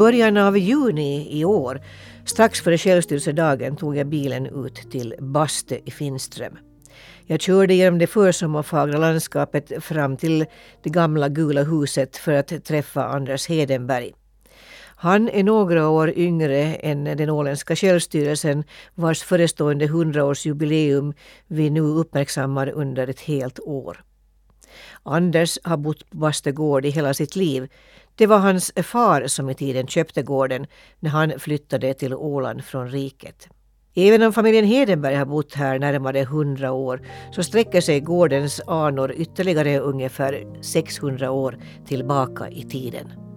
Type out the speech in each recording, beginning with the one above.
I början av juni i år, strax före självstyrelsedagen, tog jag bilen ut till Baste i Finström. Jag körde genom det försommarfagra landskapet fram till det gamla gula huset för att träffa Anders Hedenberg. Han är några år yngre än den åländska självstyrelsen vars förestående hundraårsjubileum vi nu uppmärksammar under ett helt år. Anders har bott på Bastegård i hela sitt liv. Det var hans far som i tiden köpte gården när han flyttade till Åland från riket. Även om familjen Hedenberg har bott här närmare hundra år så sträcker sig gårdens anor ytterligare ungefär 600 år tillbaka i tiden.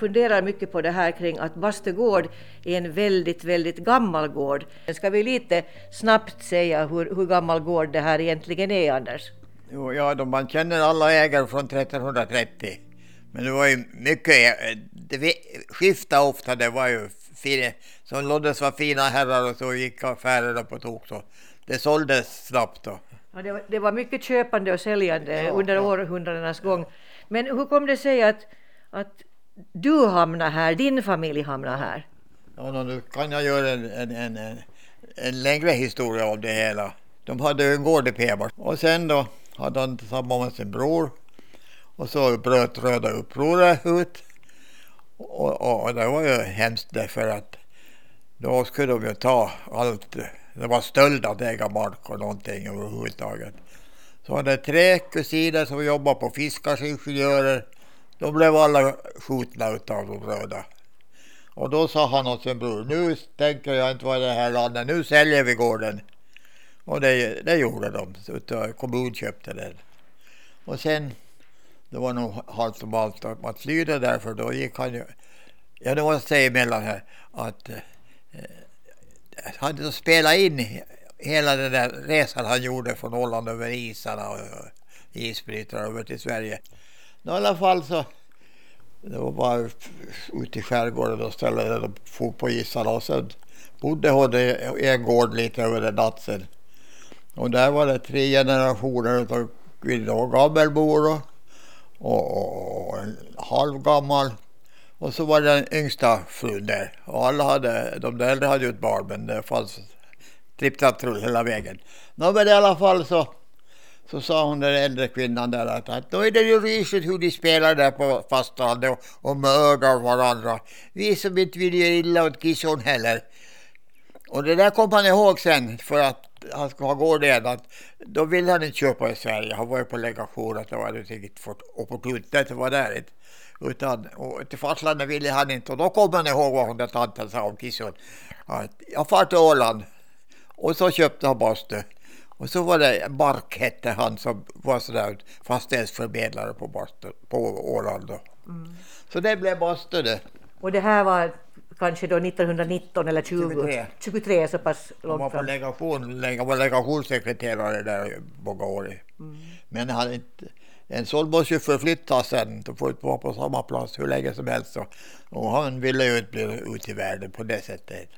Funderar mycket på det här kring att Bastegård är en väldigt, väldigt gammal gård. Ska vi lite snabbt säga hur, hur gammal gård det här egentligen är, Anders? Jo, ja, då man känner alla ägare från 1330. Men det var ju mycket, det skiftade ofta, det var ju fina, som låddes var fina herrar och så gick affärerna på tok så det såldes snabbt då. Ja, det, var, det var mycket köpande och säljande ja, under ja. århundradenas gång. Men hur kom det sig att, att du hamnar här, din familj hamnar här? Ja, nu kan jag göra en, en, en, en, en längre historia om det hela. De hade en gård i Pebar och sen då hade han tillsammans med sin bror och så bröt Röda upproret ut. Och, och, och, det var ju hemskt därför att då skulle de ju ta allt. Det var stöld att äga mark och någonting överhuvudtaget. Så hade tre kusiner som jobbade på fiskarsingenjörer de blev alla skjutna utav de röda. Och då sa han åt sin bror, nu tänker jag inte vara i det här landet, nu säljer vi gården. Och det, det gjorde de, utav eh, kommun köpte den. Och sen, det var nog halvt om allt att man flydde därför då gick han ju, ja det måste säga emellan här, att eh, han spelat in hela den där resan han gjorde från Åland över isarna och isbrytare över till Sverige. I alla fall så det var bara ute i skärgården och ställde där och for på isarna och sen bodde hon i en gård lite över en natt sen. Och där var det tre generationer av kvinnor, gammelbor och, och, och en halvgammal. Och så var det den yngsta frun där. Och alla hade, de äldre hade ju ett barn men det fanns tripp trapp hela vägen. Nå men i alla fall så så sa hon den äldre kvinnan där att, att då är det ju risigt hur de spelar där på fastlandet och, och mördar varandra. Vi som inte vill göra illa åt Kison heller. Och det där kom han ihåg sen för att han skulle ha gård igen. Att då ville han inte köpa i Sverige. Han var ju på legation att det var inte riktigt fått opportunt att vara där. Utan och till fastlandet ville han inte. Och då kom han ihåg vad hon där tanten sa om Kison. Att jag far till Åland. Och så köpte han bastu. Och så var det Bark hette han som var sådär fastighetsförmedlare på, Boston, på Åland. Mm. Så det blev Boston det. Och det här var kanske då 1919 eller 20? 23. 23 så pass långt Han var på legation, han var legationssekreterare där i många år. Mm. Men han inte, en sån måste ju förflyttas sen, de får inte vara på samma plats hur länge som helst. Och han ville ju inte bli ute i världen på det sättet.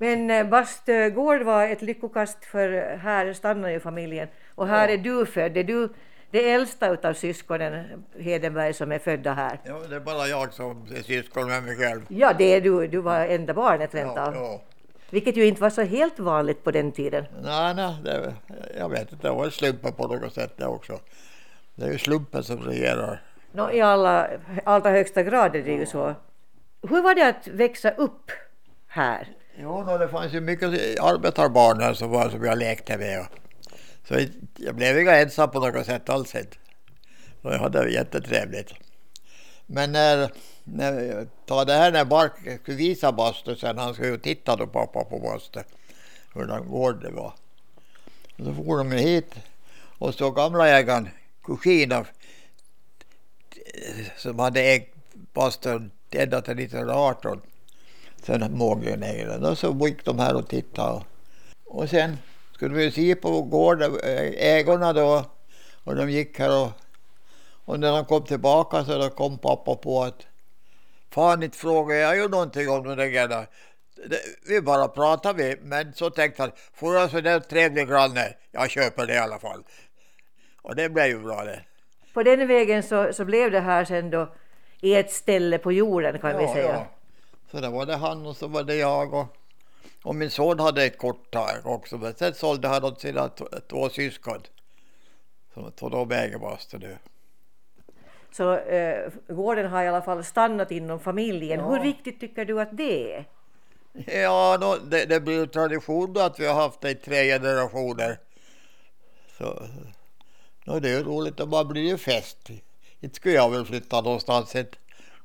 Men eh, Bastugård var ett lyckokast för här stannar ju familjen. Och här ja. är du född. Är du det äldsta utav syskonen Hedenberg som är födda här? Ja, det är bara jag som är syskon med mig själv. Ja, det är du. Du var enda barnet rent ja, av. Ja. Vilket ju inte var så helt vanligt på den tiden. Nej, nej det, jag vet inte. Det var slumpen på något sätt det också. Det är ju slumpen som regerar. No, I alla, allra högsta grad är det ju så. Hur var det att växa upp här? Jo, då, det fanns ju mycket arbetarbarn här som, var, som jag lekte med. Så jag blev inte ensam på något sätt alls. Så jag hade jättetrevligt. Men när, när ta det här när Mark skulle visa bastu sen, han skulle ju titta då pappa på bastu, hur den gård det var. Och så for de hit och så gamla ägaren, kusinen som hade ägt bastun ända till 1918. Sen den. Och så gick de här och tittade. Och, sen skulle vi se på gården, ägorna då. Och de gick här och, och när de kom tillbaka så då kom pappa på att fan inte frågade jag ju någonting om de där grejerna. Vi bara pratade men så tänkte han, får jag så där trevlig granne, jag köper det i alla fall. Och det blev ju bra det. På den vägen så, så blev det här sen då ett ställe på jorden kan ja, vi säga. Ja. Så det var det han och så var det jag och, och min son hade ett kort tag också men sen sålde han åt sina två syskon. Så, de äger bastun nu. Så eh, gården har i alla fall stannat inom familjen. Ja. Hur viktigt tycker du att det är? Ja, no, det, det blir tradition då att vi har haft det i tre generationer. Så, no, det är roligt och man blir ju fest. Inte skulle jag väl flytta någonstans.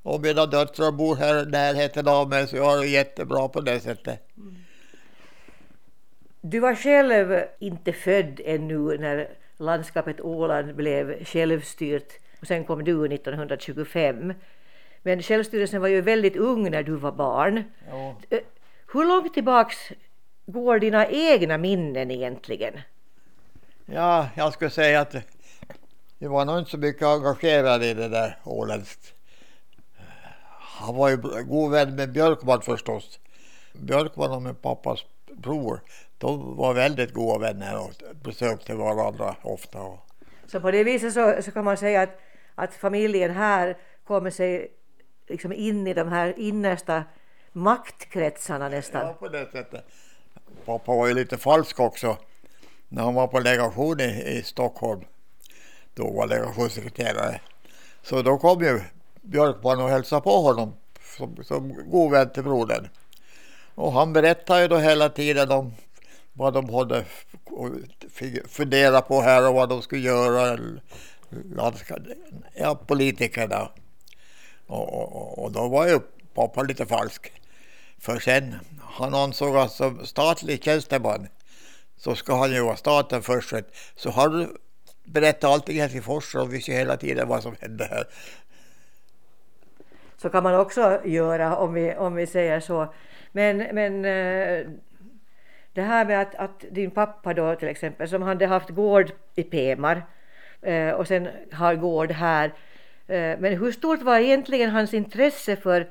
Och mina döttrar bor här i närheten av mig så jag har det jättebra på det sättet. Mm. Du var själv inte född ännu när landskapet Åland blev självstyrt och sen kom du 1925. Men självstyrelsen var ju väldigt ung när du var barn. Ja. Eh, hur långt tillbaks går dina egna minnen egentligen? Ja, jag skulle säga att vi var nog inte så mycket engagerade i det där åländskt. Han var ju god vän med Björkman förstås. Björkman och min pappas bror, de var väldigt goda vänner och besökte varandra ofta. Så på det viset så, så kan man säga att, att familjen här kommer sig liksom in i de här innersta maktkretsarna nästan. Ja, på det sättet. Pappa var ju lite falsk också när han var på legation i, i Stockholm. Då var legationssekreterare. Så då kom ju Björkman och hälsade på honom som, som god vän till brodern. Och han berättade ju då hela tiden om vad de hade funderat på här och vad de skulle göra. Ja, politikerna. Och, och, och då var ju pappa lite falsk. För sen, han ansåg att som statlig tjänsteman så ska han ju vara staten först. Så han berättade allting här till Fors och visste hela tiden vad som hände här. Så kan man också göra om vi, om vi säger så. Men, men eh, det här med att, att din pappa då till exempel som hade haft gård i Pemar eh, och sen har gård här. Eh, men hur stort var egentligen hans intresse för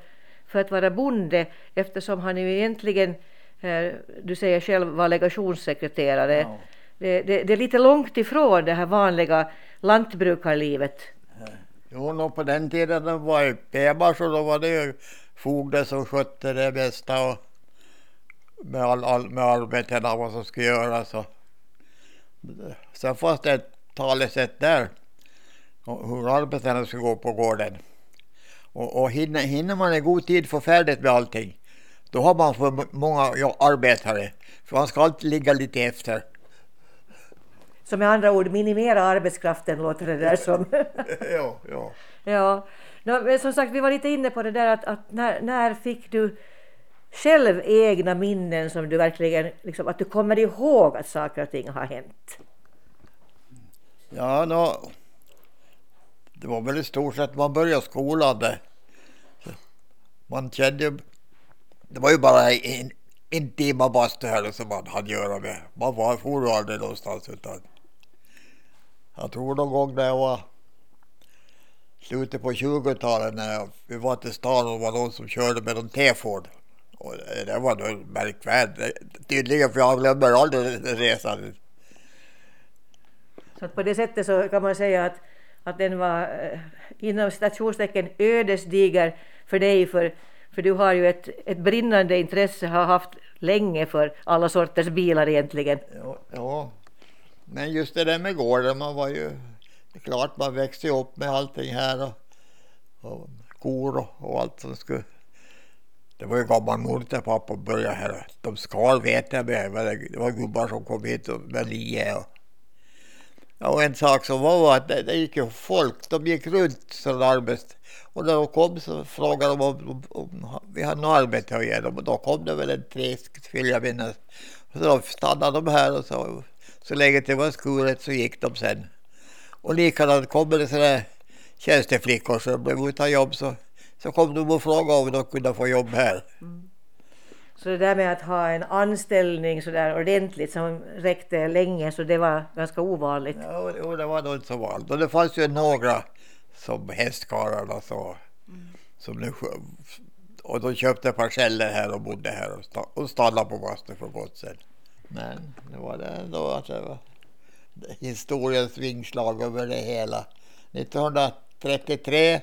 för att vara bonde eftersom han ju egentligen, du säger själv, var legationssekreterare. Ja. Det, det, det, är lite långt ifrån det här vanliga lantbrukarlivet. Jo, nog på den tiden det var ju så då var det ju fogden som skötte det mesta och med, all, all, med arbetena vad som skulle göras. Och, sen fanns det ett talesätt där hur arbetena skulle gå på gården. Och, och hinner, hinner man i god tid få färdigt med allting, då har man för många arbetare. För man ska alltid ligga lite efter. Så med andra ord, minimera arbetskraften låter det där som. ja, ja. ja. No, men som sagt, vi var lite inne på det där att, att när, när fick du själv egna minnen som du verkligen, liksom, att du kommer ihåg att saker och ting har hänt? Ja, no, det var väl i stort sett man började skolan. Man kände det var ju bara en intima bastu som man hade göra med. Man var fortfarande någonstans utan jag tror någon gång när jag var slutet på 20-talet när vi var till stan och det var någon som körde med en T-Ford. Och det var nog märkvärdigt tydligen för jag glömmer aldrig resan. Så på det sättet så kan man säga att att den var eh, inom citationstecken ödesdiger för dig för, för du har ju ett, ett brinnande intresse, har haft länge för alla sorters bilar egentligen. Ja, ja men just det där med gården, man var ju det är klart man växte upp med allting här och, och kor och, och allt som skulle det var ju gammal när till pappa började här. De skar vet jag med. Det var gubbar som kom hit med lie och Ja, och en sak som var, var att det, det gick ju folk, de gick runt som arbets... Och när de kom så frågade de om, om, om vi hade något arbete att ge dem och då kom det väl en tre, vill jag minnas. Så då stannade de här och så så länge det var skuret så gick de sen. Och likadant kommer det sådana tjänsteflickor som blev utan jobb så, så kom de och frågade om de kunde få jobb här. Mm. Så det där med att ha en anställning så där ordentligt som räckte länge så det var ganska ovanligt? Ja, det var nog inte så vanligt. Och det fanns ju några som hästkarlarna så. Mm. Som nu, och de köpte parceller här och bodde här och, stannade på Bastu för gott sen. Men det var det ändå att det var historiens vingslag över det hela. 1933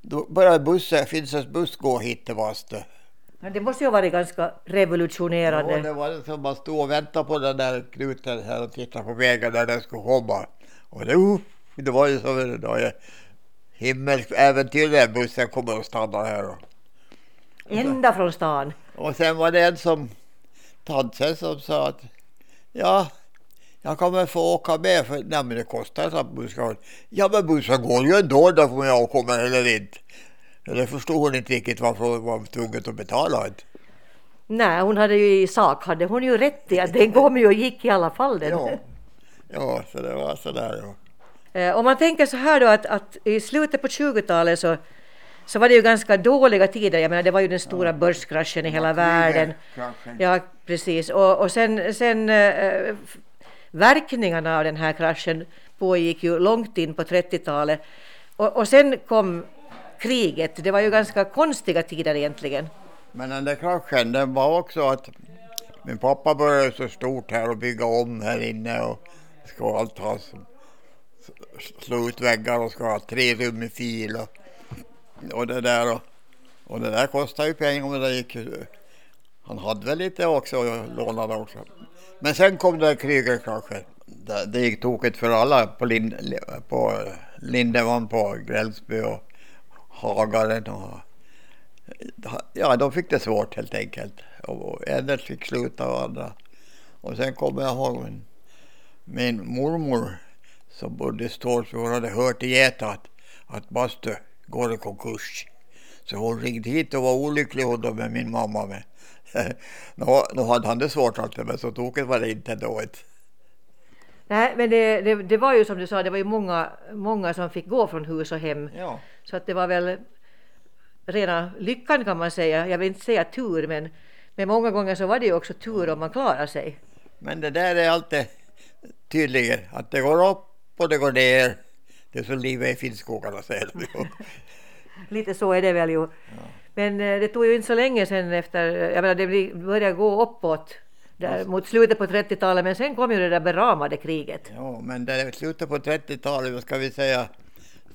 då började bussen, Finnsens buss gå hit till Vastu. Men det måste ju ha varit ganska revolutionerande. Ja, det var som man stod och väntade på den där knuten här och tittade på vägen där den skulle komma. Och det, det var ju som en himmelsk äventyr när bussen kommer och stannar här. Ända från stan? Och sen var det en som, tanten som sa att ja, jag kommer få åka med för nej, men det kostar så att bussen Ja men bussen går ju ändå därför om jag kommer eller inte. Det förstod hon inte riktigt varför hon var tvungen att betala. Inte. Nej, hon hade ju i sak hade hon ju rätt i att den kom ju och gick i alla fall. Den. Ja. ja, så det var sådär. Ja. Eh, om man tänker så här då att, att i slutet på 20-talet så, så var det ju ganska dåliga tider. Jag menar det var ju den stora ja. börskraschen i hela världen. Ja, precis. Och, och sen, sen äh, verkningarna av den här kraschen pågick ju långt in på 30-talet. Och, och sen kom kriget. Det var ju ganska konstiga tider egentligen. Men den där kraschen den var också att min pappa började så stort här och bygga om här inne och ska allt ha slå ut väggar och ska ha tre rum i fil och, och det där och, och det där kostade ju pengar men det gick han hade väl lite också och lånade också. Men sen kom det kriget kanske. Det, det gick tokigt för alla på, Lind, på Lindeman på Grälsby och Hagaren och ja, de fick det svårt helt enkelt. Och en fick sluta och andra. Och sen kommer jag ihåg min, min mormor som bodde i Stålsby. Hon hade hört i Geta att, att bastu går i konkurs. Så hon ringde hit och var olycklig hon då med min mamma med. nu, nu hade han det svårt alltid men så tokigt var det inte då. Nej, men det, det, det, var ju som du sa, det var ju många, många som fick gå från hus och hem. Ja. Så att det var väl rena lyckan kan man säga. Jag vill inte säga tur, men, men många gånger så var det ju också tur om man klarar sig. Men det där är alltid tydligen att det går upp och det går ner. Det är som livet i Finnskogarna säger de Lite så är det väl ju. Ja. Men eh, det tog ju inte så länge sen efter, jag menar det började gå uppåt där, mot slutet på 30-talet, men sen kom ju det där beramade kriget. Ja, men det slutet på 30-talet, vad ska vi säga,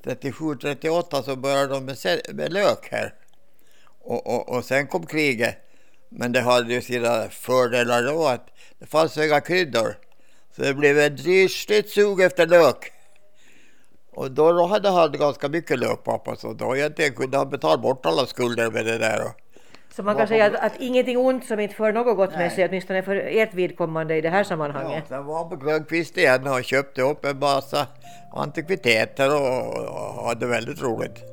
37-38 så började de med, med lök här. Och, och, och sen kom kriget. Men det hade ju sina fördelar då att det fanns inga kryddor. Så det blev ett rysligt sug efter lök. Och då, hade han ganska mycket lök så då egentligen kunde han betala bort alla skulder med det där. Så man kan säga att, att ingenting ont som inte för något gott med sig, åtminstone för ert vidkommande i det här sammanhanget. Ja, sen var på Grönqvist igen och köpte upp en massa antikviteter och, och hade väldigt roligt.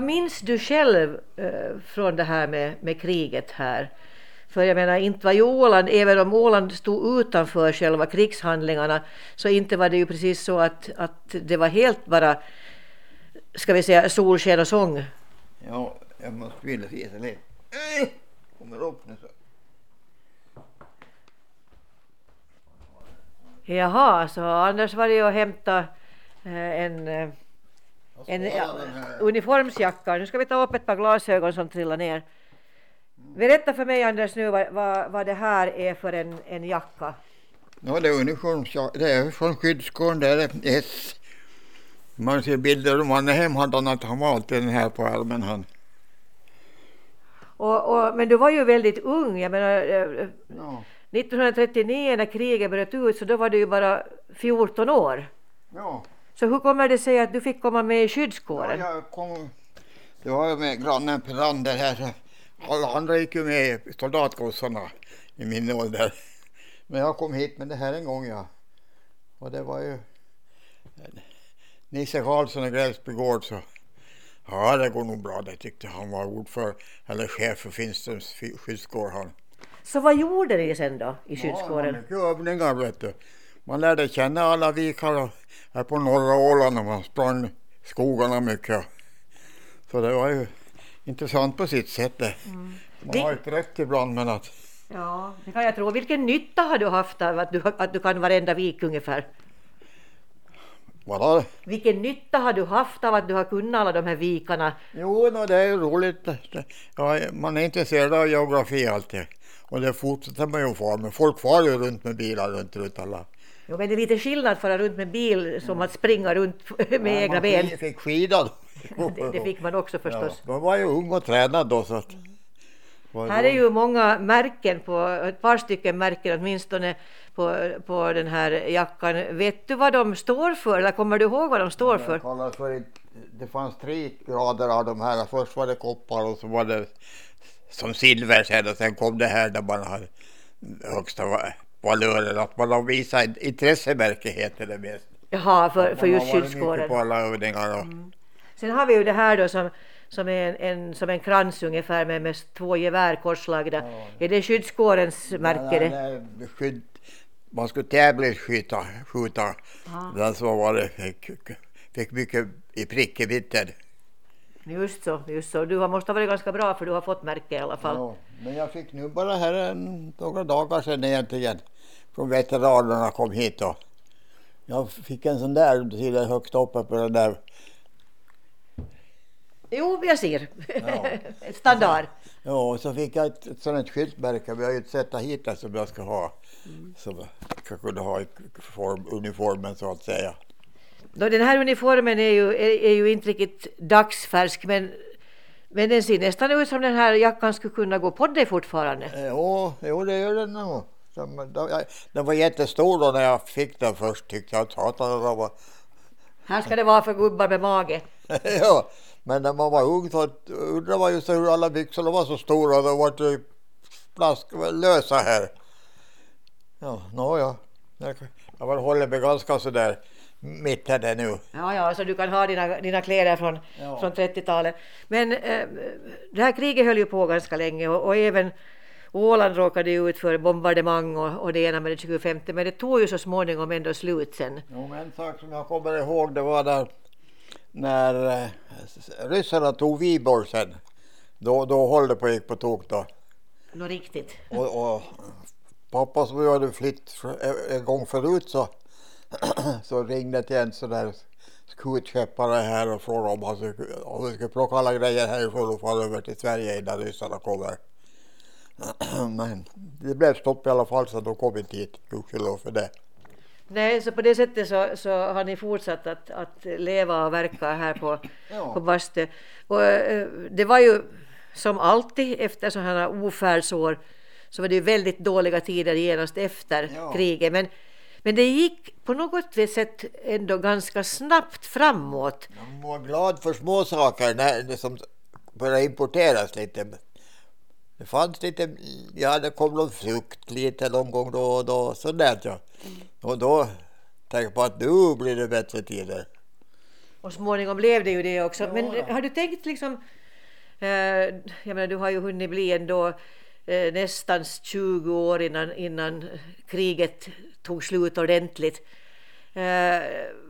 Vad minns du själv eh, från det här med, med kriget här? För jag menar, inte var ju Åland, även om Åland stod utanför själva krigshandlingarna, så inte var det ju precis så att, att det var helt bara, ska vi säga, solsken och sång. Ja, jag måste vilja visa lite. Kommer upp nu så. Jaha, så Anders var det och hämta eh, en, eh, en ja, uniformsjacka. Nu ska vi ta upp ett par glasögon som trillar ner. Berätta för mig Anders nu vad, vad, vad det här är för en, en jacka. Ja, det är uniformsjacka. Det är från skyddskåren. Det är S. Man ser bilder om hemma hade han att han var alltid den här på armen. Han. Och, och, men du var ju väldigt ung. Jag menar, eh, Ja. 1939 när kriget bröt ut så då var du ju bara 14 år. Ja. Så hur kommer det sig att du fick komma med i Ja, skyddskåren? jag kom, det var med grannen Perander här. Alla andra gick ju med i soldatgossarna i min ålder. Men jag kom hit med det här en gång ja. Och det var ju Nisse Karlsson i Gräsby gård så ja det går nog bra det tyckte han var ordförande eller chef för Finströms skyddskår han. Så vad gjorde ni sen då i Ja, skyddskåren? mycket övningar vet du. Man lärde känna alla vikar här på norra Åland och man sprang skogarna mycket. Så det var ju intressant på sitt sätt det. Man har ett rätt ibland men att Ja, det kan jag tro. Vilken nytta har du haft av att du, att du kan varenda vik ungefär? bara Vilken nytta har du haft av att du har kunnat alla de här vikarna? Jo, no, det är ju roligt. Ja, man är intresserad av geografi alltid. Och det fortsätter man ju få. Men folk far ju runt med bilar runt runt alla. Jo, men det är lite skillnad att fara runt med bil som att springa runt med Ja, egna man ben. fick- fick skida då. Det, det fick man också förstås. Ja, man var ju ung och tränad då så att. Här är ju många märken, på, ett par stycken märken åtminstone på, på den här jackan. Vet du vad de står för eller kommer du ihåg vad de står för? kallas för, det fanns tre grader av de här. Först var det koppar och så var det som silver sen och sen kom det här där man har högsta va- valören. Att man har visat intressemärke heter det mest. Jaha, för, för just skyddskåren. på alla övningar. Och, Sen har vi ju det här då som, som är en, en, som en krans ungefär med, med två gevär korslagda. Är det skyddskårens märke Nej, det? nej, skydd, man skulle tävlingsskjuta. Skjuta. Den som var det fick, fick mycket i prick i mitten. Just så, just så. Du har måste ha varit ganska bra för du har fått märke i alla fall. Ja, men jag fick nu bara här en, några dagar sedan egentligen. Från veteranerna kom hit och jag fick en sån där till högst uppe på den där. Jo, jag ser. Ja. Standard. Ja, och så fick jag ett, ett sånt skyltmärke. Vi har ju ett sätta hit som jag ska ha. Som jag ska kunna ha i form, uniformen så att säga. Den här uniformen är ju, är, är ju inte riktigt dagsfärsk men, men den ser nästan ut som den här jackan skulle kunna gå på dig fortfarande. Eh, Jo, jo det gör den nog. Den, var jättestor då när jag fick den först tyckte jag. Satan, den var Här ska det vara för gubbar med mage. ja, men när man var ung så undrade man just hur alla byxorna var så stora. De var typ plask, lösa här. Ja, nåja. Jag, jag var håller mig ganska sådär mitt här där nu. Ja, ja, så du kan ha dina, dina kläder från, Ja. från 30-talet. Men eh, det här kriget höll ju på ganska länge och, och även Åland råkade ju ut för bombardemang och, och det ena med det 25 men det tog ju så småningom ändå slut sen. Jo, men en sak som jag kommer ihåg det var där när eh, ryssarna tog Viborg sen. Då, då höll det på gick på tok då. Nå riktigt. Och, och pappa som jag hade flytt en gång förut så, så ringde till en sån där skutköpare här och frågade om han skulle, om vi skulle plocka alla grejer härifrån och fara över till Sverige innan ryssarna kommer. Men det blev stopp i alla fall så de kom inte hit, gudskelov för det. Nej, så på det sättet så, så har ni fortsatt att, att leva och verka här på, Ja. på Bastö. Och, eh, det var ju som alltid efter sådana här ofärdsår så var det ju väldigt dåliga tider genast efter Ja. kriget. Men, men det gick på något sätt ändå ganska snabbt framåt. Man var glad för små saker när det som började importeras lite. Det fanns lite, ja det kom någon frukt lite någon gång då och då, sådär ja. Och då tänkte jag att nu blir det bättre tider. Och småningom blev det ju det också. Men har du tänkt liksom, eh, jag menar du har ju hunnit bli ändå eh, nästan 20 år innan, innan kriget tog slut ordentligt. Eh,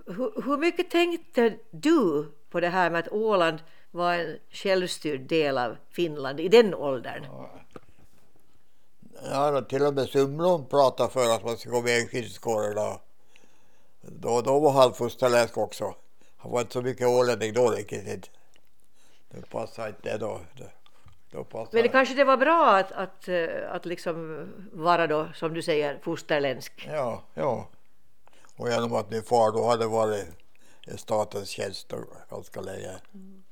hur, hur mycket tänkte du på det här med att Åland var en självstyrd del av Finland i den åldern? Ja, till och med Sumlund pratade för att man skulle gå med i skidskåren. Då. Då, var han fosterländsk också. Han var inte så mycket ålänning då riktigt. Det passade inte då. Men det kanske det var bra att, att, eh, att liksom vara då, som du säger, fosterländsk? Ja, ja. Och genom att min far då hade varit i statens tjänst ganska länge. Mm.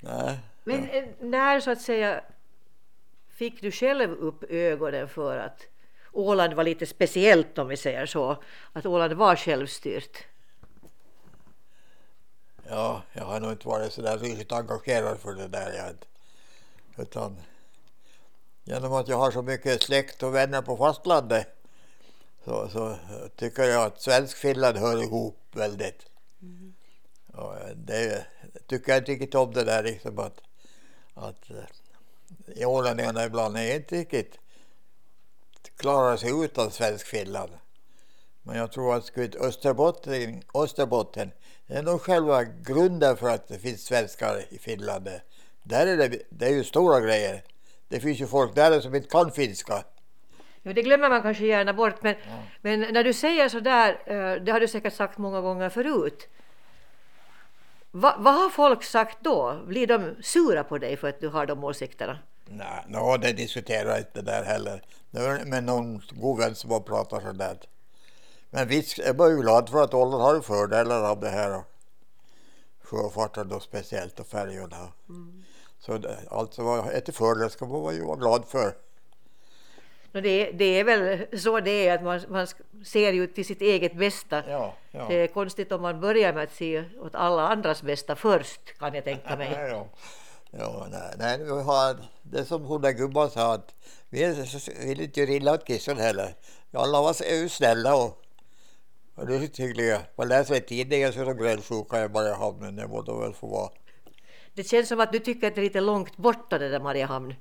Nej. Men ja. Eh, när så att säga fick du själv upp ögonen för att Åland var lite speciellt om vi säger så, att Åland var självstyrt? Ja, jag har nog inte varit så där riktigt engagerad för det där. Jag, utan genom att jag har så mycket släkt och vänner på fastlandet så, så tycker jag att svensk-Finland hör ihop väldigt. Mm. Och det tycker jag inte riktigt om det där liksom att, att eh, ålänningarna ibland är inte riktigt klarar sig utan svensk-Finland. Men jag tror att Österbotten, Österbotten är nog själva grunden för att det finns svenskar i Finland. Där är det, det är ju stora grejer. Det finns ju folk där som inte kan finska. Ja, det glömmer man kanske gärna bort, men, ja. men när du säger så där, eh, det har du säkert sagt många gånger förut. Va, vad har folk sagt då? Blir de sura på dig för att du har de åsikterna? Nej, no, det diskuterar jag inte där heller. Det var med någon god vän som har pratat sådär. Men visst, jag var ju glad för att Åland har fördelar av det här. Sjöfarten då speciellt och färjorna. Mm. Så det, allt som var ett fördel ska man ju vara glad för. Det, det, är väl så det är, att man, man ser ju till sitt eget bästa. Ja, ja. Det är konstigt om man börjar med att se åt alla andras bästa först, kan jag tänka mig. ja, ja. nej, nej, vi har, det som hon där gubben sa, att vi vill inte göra illa åt kissen heller. Alla var är ju snälla och, och riktigt hyggliga. Man läser i tidningen så är de grälsjuka i Mariehamn, det må de väl få vara. Det känns som att du tycker att det är lite långt borta det där Mariehamn.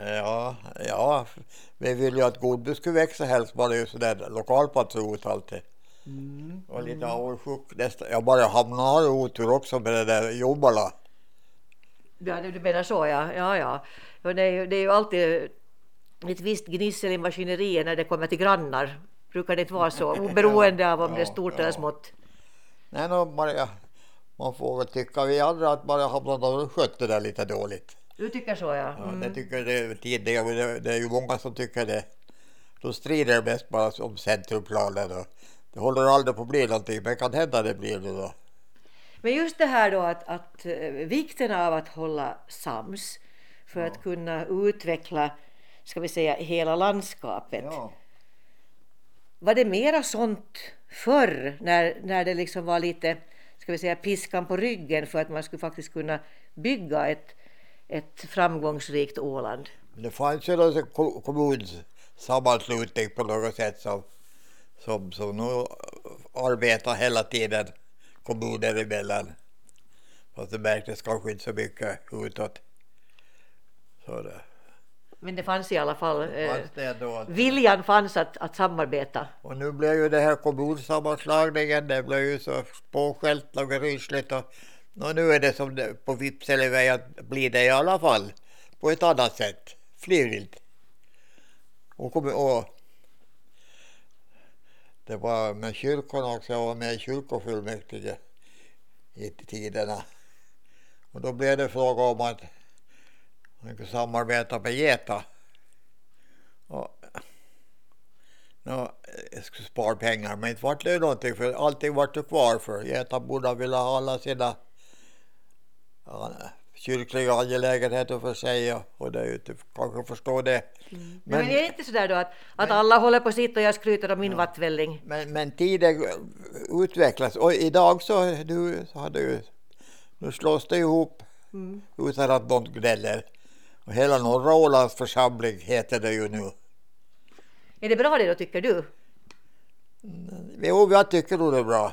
Ja, ja, vi vill ju att Godby skulle växa helst bara ju sådär lokalpatriot alltid. Mm. Och lite avundsjuk. Jag bara hamnar otur också med det där jobbarna. Ja, du menar så ja. Ja, ja. Det är, ju, det är ju alltid ett visst gnissel i maskineriet när det kommer till grannar. Brukar det inte vara så? Oberoende av om ja, det är stort ja. eller smått. Nej, no, Maria, man får väl tycka vi andra att Maria Hamnarna skötte det där lite dåligt. Du tycker så ja. Mm. ja det tycker det tidigare. Det, det är ju många som tycker det. De strider mest bara om centrumplanen och det håller aldrig på att bli någonting men kan hända det blir det då. Men just det här då att, att eh, vikten av att hålla sams för ja. att kunna utveckla ska vi säga hela landskapet. Ja. Var det mera sånt förr när, när det liksom var lite ska vi säga piskan på ryggen för att man skulle faktiskt kunna bygga ett ett framgångsrikt Åland. Det fanns ju en kommunsammanslutning på något sätt som, som, som nu arbetar hela tiden kommuner emellan. Fast det märktes kanske inte så mycket utåt. Så det. Men det fanns i alla fall, eh, att, viljan fanns att, att samarbeta. Och nu blev ju det här kommunsammanslagningen, det blev ju så påskällt och rysligt och och nu är det som det, på Vipsele att bli det i alla fall på ett annat sätt, frivilligt. Och, och det var med kyrkorna också, jag var med i kyrkofullmäktige i tiderna. Och då blev det fråga om att kunde samarbeta med Geta. Och, no, jag skulle spara pengar men inte vart det någonting för allting vart ju kvar för Geta borde vilja ha alla sina ja, kyrkliga angelägenheter för sig och det är ju typ, kanske förstå det. Mm. Men, men är det inte sådär då att, att men, alla håller på sitt och jag skryter om min ja, vattvälling? Men, men tiden utvecklas och idag så, nu, så har det ju, nu slås det ihop mm. utan att någon gnäller. Och hela norra Ålands församling heter det ju nu. Är det bra det då tycker du? Jo, jag tycker nog det är bra.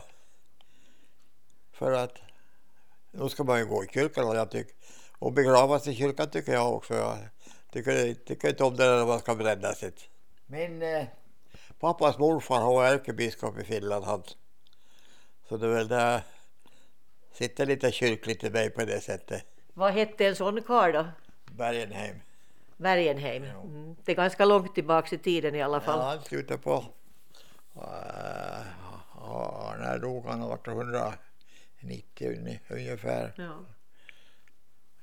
För att då ska man ju gå i kyrkan och jag tycker och begravas i kyrkan tycker jag också. Ja. Tycker, tycker inte om det när man ska bränna sitt. Min eh, pappas morfar han var ärkebiskop i Finland. Han. Så det är väl där sitter lite kyrkligt i mig på det sättet. Vad hette en sån karl då? Bergenheim. Bergenheim. Mm. Det är ganska långt tillbaks i tiden i alla fall. Ja, han slutade på... Uh, när dog han? 1890 ungefär. Ja.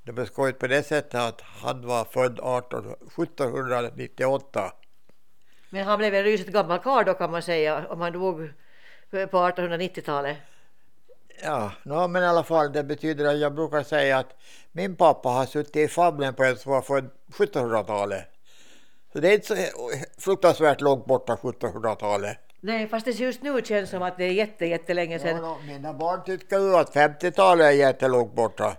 Det blev skojigt på det sättet att han var född 18, 1798. Men han blev en rysligt gammal karl då kan man säga om han dog på 1890-talet. Ja, no, men i alla fall det betyder att jag brukar säga att min pappa har suttit i famnen på en som var född 1700-talet. Så det är inte så fruktansvärt långt borta 1700-talet. Nej, fast det just nu känns som att det är jätte, jättelänge sedan. Ja, no, mina barn tycker ju att 50-talet är jättelångt borta.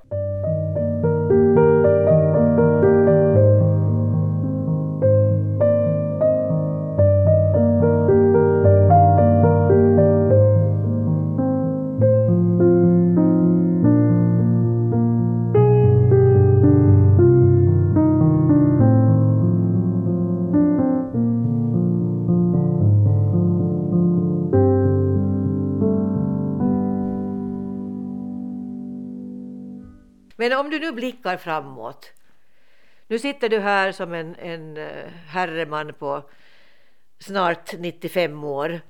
Om du nu blickar framåt. Nu sitter du här som en, en eh, herreman på snart 95 år.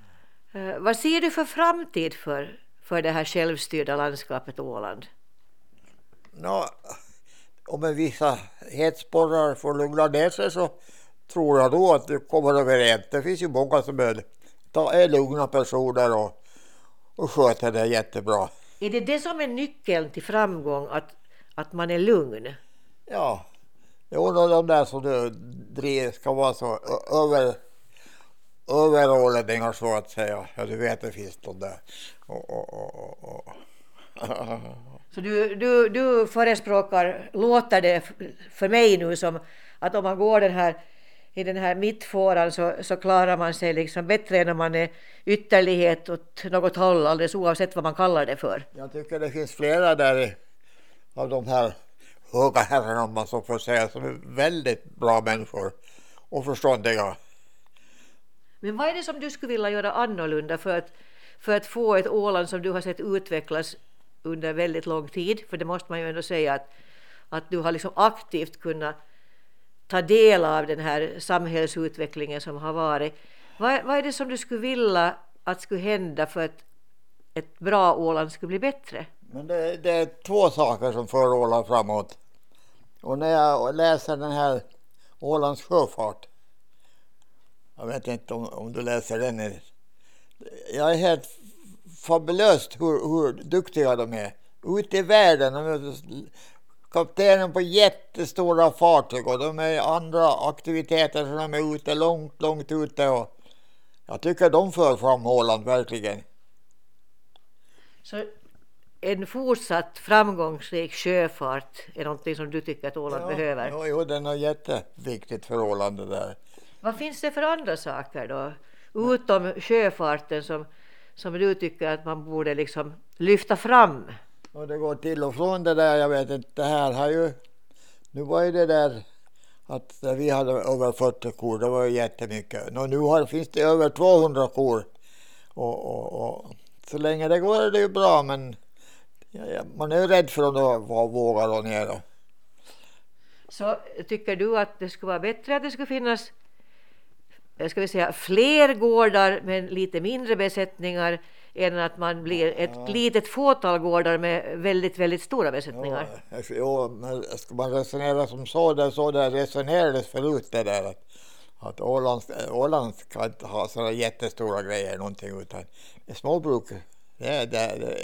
Eh, vad ser du för framtid för, för det här självstyrda landskapet Åland? Nå, om en vissa hetsporrar får lugna ner sig så tror jag då att det kommer överens. Det finns ju många som är, är lugna personer och, och sköter det jättebra. Är det det som är nyckeln till framgång, att, att man är lugn? Ja, jo, de där som du driver ska vara så över överordningar så att säga. Ja, du vet det finns de där. Och, och, och, och. Så du, du, du förespråkar, låter det för mig nu som att om man går den här, i den här mittfåran så, så klarar man sig liksom bättre än om man är ytterlighet åt något håll alldeles oavsett vad man kallar det för. Jag tycker det finns flera där av de här höga herrarna om man så får säga som är väldigt bra människor och förståndiga. Men vad är det som du skulle vilja göra annorlunda för att, för att få ett Åland som du har sett utvecklas under väldigt lång tid? För det måste man ju ändå säga att, att du har liksom aktivt kunnat ta del av den här samhällsutvecklingen som har varit. Vad, vad är det som du skulle vilja att skulle hända för att ett bra Åland skulle bli bättre? Men det, det är två saker som för Åland framåt. Och när jag läser den här Ålands sjöfart. Jag vet inte om, om du läser den. Jag är helt fabulöst hur, hur duktiga de är. Ute i världen. De är kaptenen på jättestora fartyg och de är andra aktiviteter som de är ute långt, långt ute. Och jag tycker de för fram Åland verkligen. Så en fortsatt framgångsrik sjöfart är någonting som du tycker att Åland behöver? Jo, jo, den är jätteviktigt för Åland det där. Vad finns det för andra saker då? Utom sjöfarten som, som du tycker att man borde liksom lyfta fram? Och det går till och från det där, jag vet inte, det här har ju... Nu var ju det där att vi hade över 40 kor, det var ju jättemycket. Nå, nu har, finns det över 200 kor. Och, och, och, så länge det går är det ju bra, men ja, ja, man är rädd för att våga då ner. Då. Så tycker du att det skulle vara bättre att det skulle finnas eh, ska vi säga, fler gårdar med lite mindre besättningar än att man blir ett litet fåtal gårdar med väldigt, väldigt stora besättningar? Ja, jo, men ska man resonera som så, där, så där resonerades förut det där att, att Åland, Åland ska inte ha sådana jättestora grejer någonting utan småbruk det är, det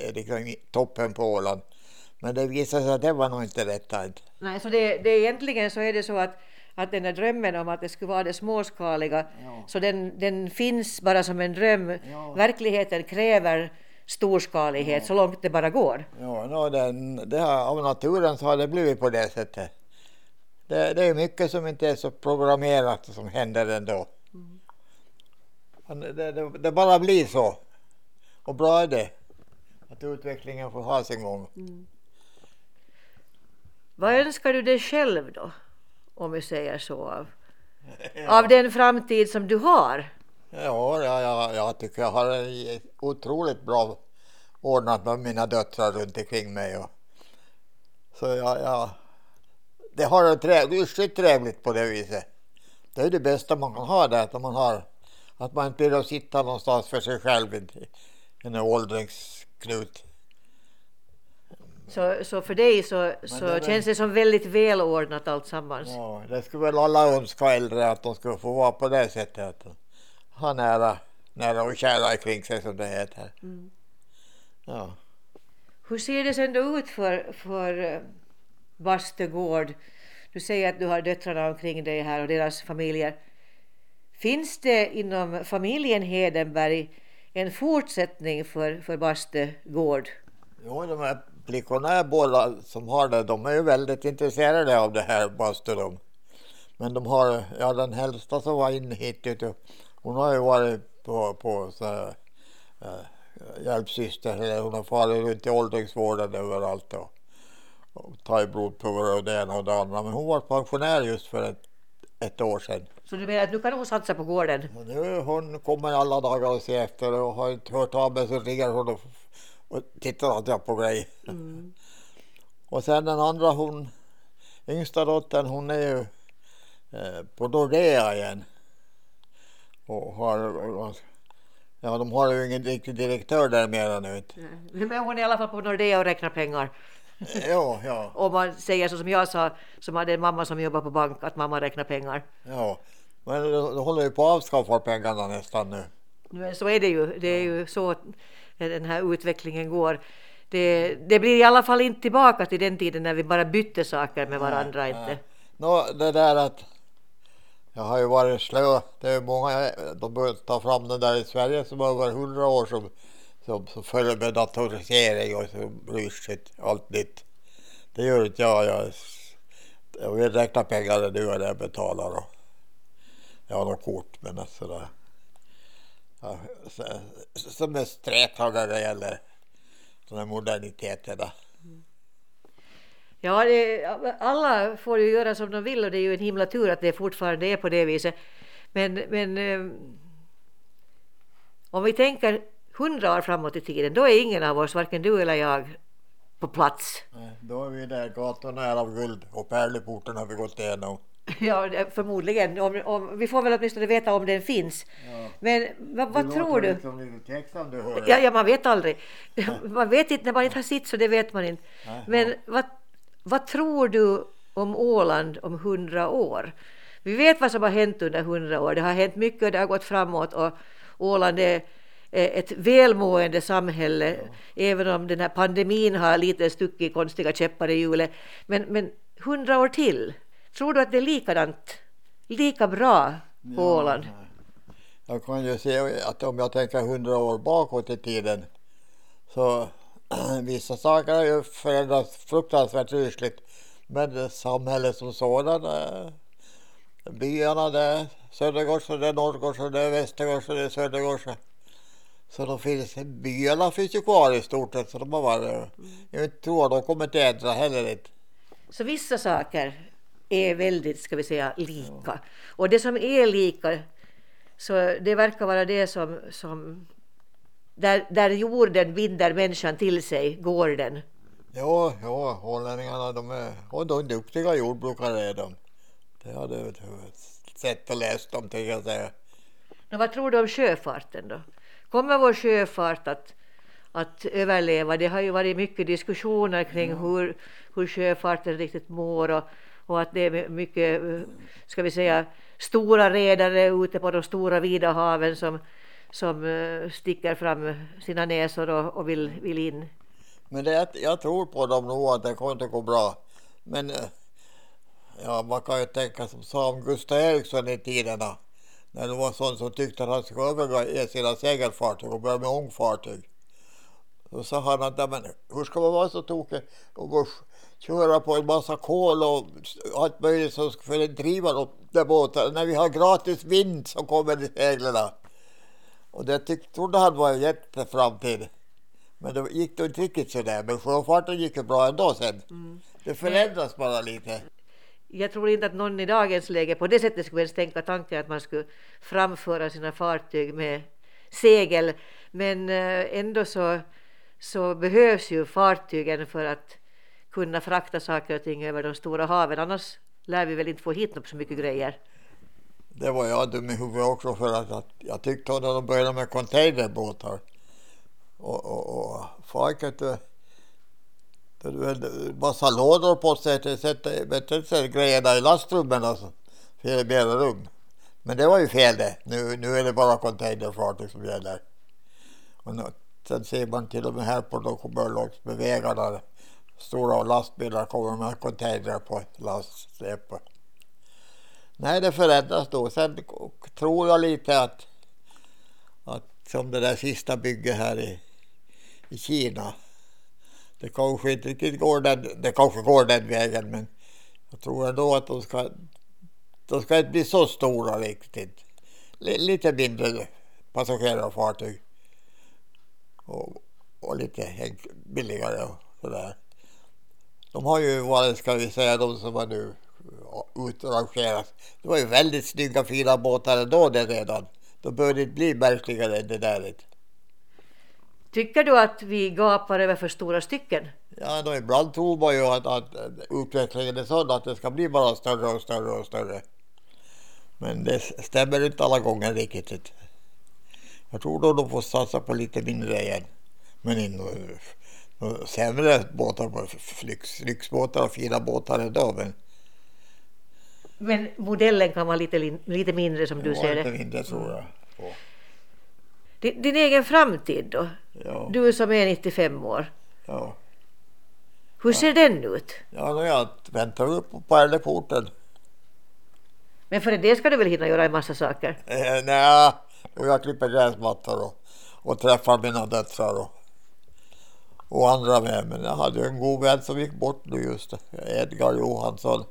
är, liksom toppen på Åland. Men det visade sig att det var nog inte rätt. Nej, så det, det är egentligen så är det så att, att den där drömmen om att det skulle vara det småskaliga, så den, den finns bara som en dröm. Verkligheten kräver storskalighet så långt det bara går. Ja, no, den, det har, av naturen så har det blivit på det sättet. Det, det är mycket som inte är så programmerat som händer ändå. Men Det, det, det bara blir så. Och bra är det. Att utvecklingen får ha sin gång. Vad önskar du dig själv då? om vi säger så, av, av den framtid som du har? Ja, ja, ja, jag tycker jag har en otroligt bra ordnat med mina döttrar runt omkring mig. Och, så jag, jag, det har det trevligt, trevligt på det viset. Det är det bästa man kan ha där, att man har att man inte behöver sitta någonstans för sig själv en åldringsknut. Så, så för dig så, så det känns det som väldigt välordnat alltsammans? Ja, det skulle väl alla önska äldre att de skulle få vara på det sättet. Att ha nära, nära och kära kring sig som det heter. Mm. Ja. Hur ser det sen då ut för, för eh, Bastegård? Du säger att du har döttrarna omkring dig här och deras familjer. Finns det inom familjen Hedenberg en fortsättning för, för Bastegård? Jo, de här flickorna är båda som har det, de är ju väldigt intresserade av det här bastu. Men de har, ja den äldsta som var inne hit, hon har ju varit på, på så här, eh, hjälpsyster, eller hon har farit runt i åldringsvården överallt och, och tagit blodprover och det ena och det andra. Men hon var pensionär just för ett, ett år sedan. Så du menar att nu kan hon satsa på gården? Nu, hon kommer alla dagar och ser efter och har inte hört av mig så ringer hon och, och tittar att jag på grej. Mm. och sen den andra hon, yngsta dottern hon är ju eh, på Nordea igen. Och har, ja de har ju ingen riktig direktör där mera nu. Men hon är i alla fall på Nordea och räknar pengar. ja, ja. Om man säger så som jag sa, som hade en mamma som jobbar på bank, att mamma räknar pengar. Ja, men det håller ju på att avskaffa pengarna nästan nu. Men så är det ju. Det är ju så den här utvecklingen går. Det, det, blir i alla fall inte tillbaka till den tiden när vi bara bytte saker med varandra. Nej, inte. Nå, det där att jag har ju varit slö. Det är många, de börjar ta fram den där i Sverige som över hundra år som, som, som följer med datorisering och så bryr sig allt nytt. Det gör inte jag. Jag, jag vill räkna pengarna nu när jag betalar. Och, jag har något kort men alltså det, så, som är strätare när det gäller de här moderniteterna. Ja, det, alla får ju göra som de vill och det är ju en himla tur att det fortfarande är på det viset. Men, men eh, om vi tänker hundra år framåt i tiden, då är ingen av oss, varken du eller jag, på plats. Nej, då är vi där, gatorna är av guld och pärleporten har vi gått igenom. Ja, förmodligen. Om, om, vi får väl åtminstone veta om den finns. Ja. Men vad, vad tror du? Liksom du ja, ja, man vet aldrig. Man vet inte, när man inte har sitt så det vet man inte. Nej, Men ja. vad, vad tror du om Åland om hundra år? Vi vet vad som har hänt under hundra år. Det har hänt mycket och det har gått framåt och Åland är ett välmående samhälle, ja. även om den här pandemin har lite stuckit konstiga käppar i hjulet. Men, men hundra år till, Tror du att det är likadant, lika bra på ja, Åland? Jag kan ju se att om jag tänker hundra år bakåt i tiden så vissa saker har ju förändrats fruktansvärt rysligt. Men samhället som sådant, byarna där, det är och det är och det är. Så de finns, byarna finns ju kvar i stort sett. Så de har varit, jag tror att de kommer inte ändra heller inte. Så vissa saker är väldigt, ska vi säga, lika. Och det som är lika, så det verkar vara det som, som där, där jorden binder människan till sig, gården. Ja, ja, hollänningarna de är, och de är duktiga jordbrukare är de. Det har du sett och läst om, tänker jag säga. Men vad tror du om sjöfarten då? Kommer vår sjöfart att, att överleva? Det har ju varit mycket diskussioner kring ja. hur, hur sjöfarten riktigt mår och och att det är mycket, ska vi säga, stora redare ute på de stora vida haven som, som eh, sticker fram sina näsor och, och vill, vill in. Men det, jag tror på dem nog att det kommer inte gå bra. Men eh, ja, man kan ju tänka som sa om Gustav Eriksson i tiderna. När det var sån som tyckte att han skulle överge sina segelfartyg och börja med ångfartyg. Då sa han att men, hur ska man vara så tokig och gå köra på en massa kol och allt möjligt som att driva de där båtarna när vi har gratis vind som kommer i seglarna. Och det tyckte, trodde han var en jätteframtid. Men det gick då inte riktigt sådär. Men sjöfarten gick ju bra ändå sen. Mm. Det förändras bara lite jag tror inte att någon i dagens läge på det sättet skulle ens tänka tanken att man skulle framföra sina fartyg med segel. Men eh, ändå så, så behövs ju fartygen för att kunna frakta saker och ting över de stora haven. Annars lär vi väl inte få hit så mycket grejer. Det var jag dum i huvudet också för att, att jag tyckte när de började med containerbåtar och, och, och folket massa lådor på sig, sätta grejerna i lastrummen alltså, för mera rum. Men det var ju fel det. Nu, nu är det bara containerfartyg som liksom gäller. Och nu, sen ser man till och med här på de med vägarna stora lastbilar kommer med containrar på lastsläp. Nej, det förändras då. Sen tror jag lite att, att som det där sista bygget här i, i Kina. Det kanske inte riktigt går den, det kanske går den vägen men jag tror ändå att de ska, de ska inte bli så stora riktigt. lite mindre passagerarfartyg och, och lite billigare och sådär. De har ju varit, ska vi säga, de som har nu utrangerat. Det var ju väldigt snygga fina båtar ändå det redan. Då bör det inte bli märkligare än det där. Tycker du att vi gapar över för stora stycken? Ja, då ibland tror man ju att, att utvecklingen är sådan att det ska bli bara större och större och större. Men det stämmer inte alla gånger riktigt. Jag tror då de får satsa på lite mindre igen. Men inte sämre båtar, flyx, lyxbåtar och fina båtar ändå. Men, men modellen kan vara lite, lite mindre som du ser det? Lite mindre tror jag. Ja. Din, din, egen framtid då? Ja. Du som är 95 år. Ja. Hur ser den ut? Ja, jag väntar upp på pärleporten. Men före det ska du väl hinna göra en massa saker? Eh, nej, jag klipper gräsmattor och, och träffar mina döttrar och och andra med. Men jag hade en god vän som gick bort nu just, Edgar Johansson.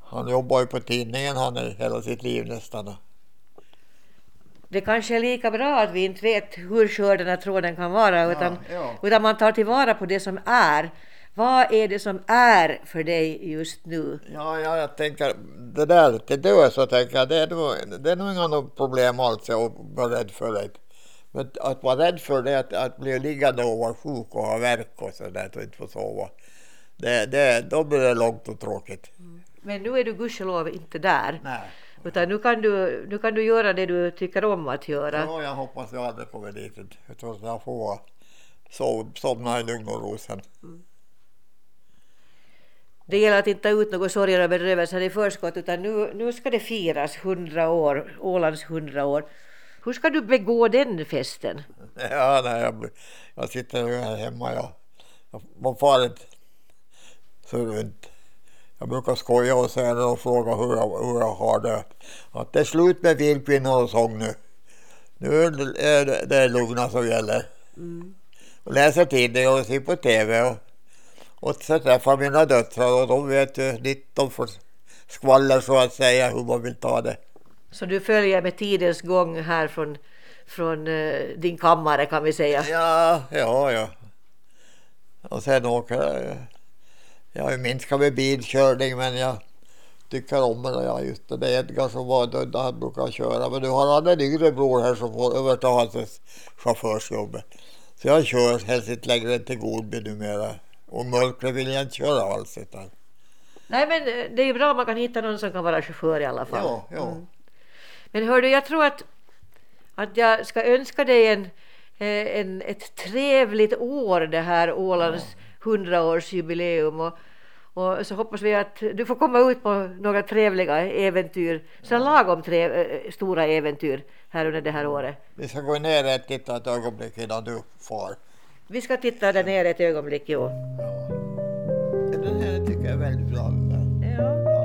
Han jobbar ju på tidningen han är hela sitt liv nästan. Det kanske är lika bra att vi inte vet hur skör den här tråden kan vara utan, ja, ja. utan man tar tillvara på det som är. Vad är det som är för dig just nu? Ja, ja jag tänker det där till dö så tänker jag det är nog, det är nog inga problem alls att vara rädd för det. Men att vara rädd för det, att, att bli liggande och vara sjuk och ha värk och sådär och inte få sova. Det, det, då blir det långt och tråkigt. Mm. Men nu är du gudskelov inte där. Nej. Utan nu kan, du, nu kan du göra det du tycker om att göra. Ja, jag hoppas jag aldrig kommer dit. Utan jag får sov, somna i lugn och ro sen. Mm. Det gäller att inte ta ut några sorger och bedrövelser i förskott utan nu, nu ska det firas 100 år, Ålands 100 år. Hur ska du begå den festen? Ja, nej, jag, jag sitter här hemma. Jag, jag, man far inte så runt. Jag brukar skoja och säga när de frågar hur jag, hur jag har det. Att det är slut med vildkvinnor och sång nu. Nu är det, det är lugna som gäller. Mm. Och läser tidningar och ser på TV. Och, och så träffar mina döttrar och de vet ju lite, de får skvaller så att säga hur man vill ta det. Så du följer med tidens gång här från, från uh, din kammare kan vi säga? Ja, ja, ja. Och sen åker jag. Jag har minskat med bilkörning men jag tycker om det. Jag just det. Det är Edgar som var död, han brukar köra. Men nu har han en yngre bror här som får överta hans chaufförsjobbet. Så jag kör helst inte längre till Godby numera. Och mörkret vill jag inte köra alls. Utan. Nej men eh, det är ju bra om man kan hitta någon som kan vara chaufför i alla fall. Ja, ja. Mm. Men hör du, jag tror att, att jag ska önska dig en, eh, en, ett trevligt år det här Ålands hundraårsjubileum och, och så hoppas vi att du får komma ut på några trevliga äventyr, så lagom tre, eh, stora äventyr här under det här året. Vi ska gå ner och titta ett ögonblick innan du far. Vi ska titta där nere ett ögonblick, jo. Ja. Den här tycker jag är väldigt bra. Ja.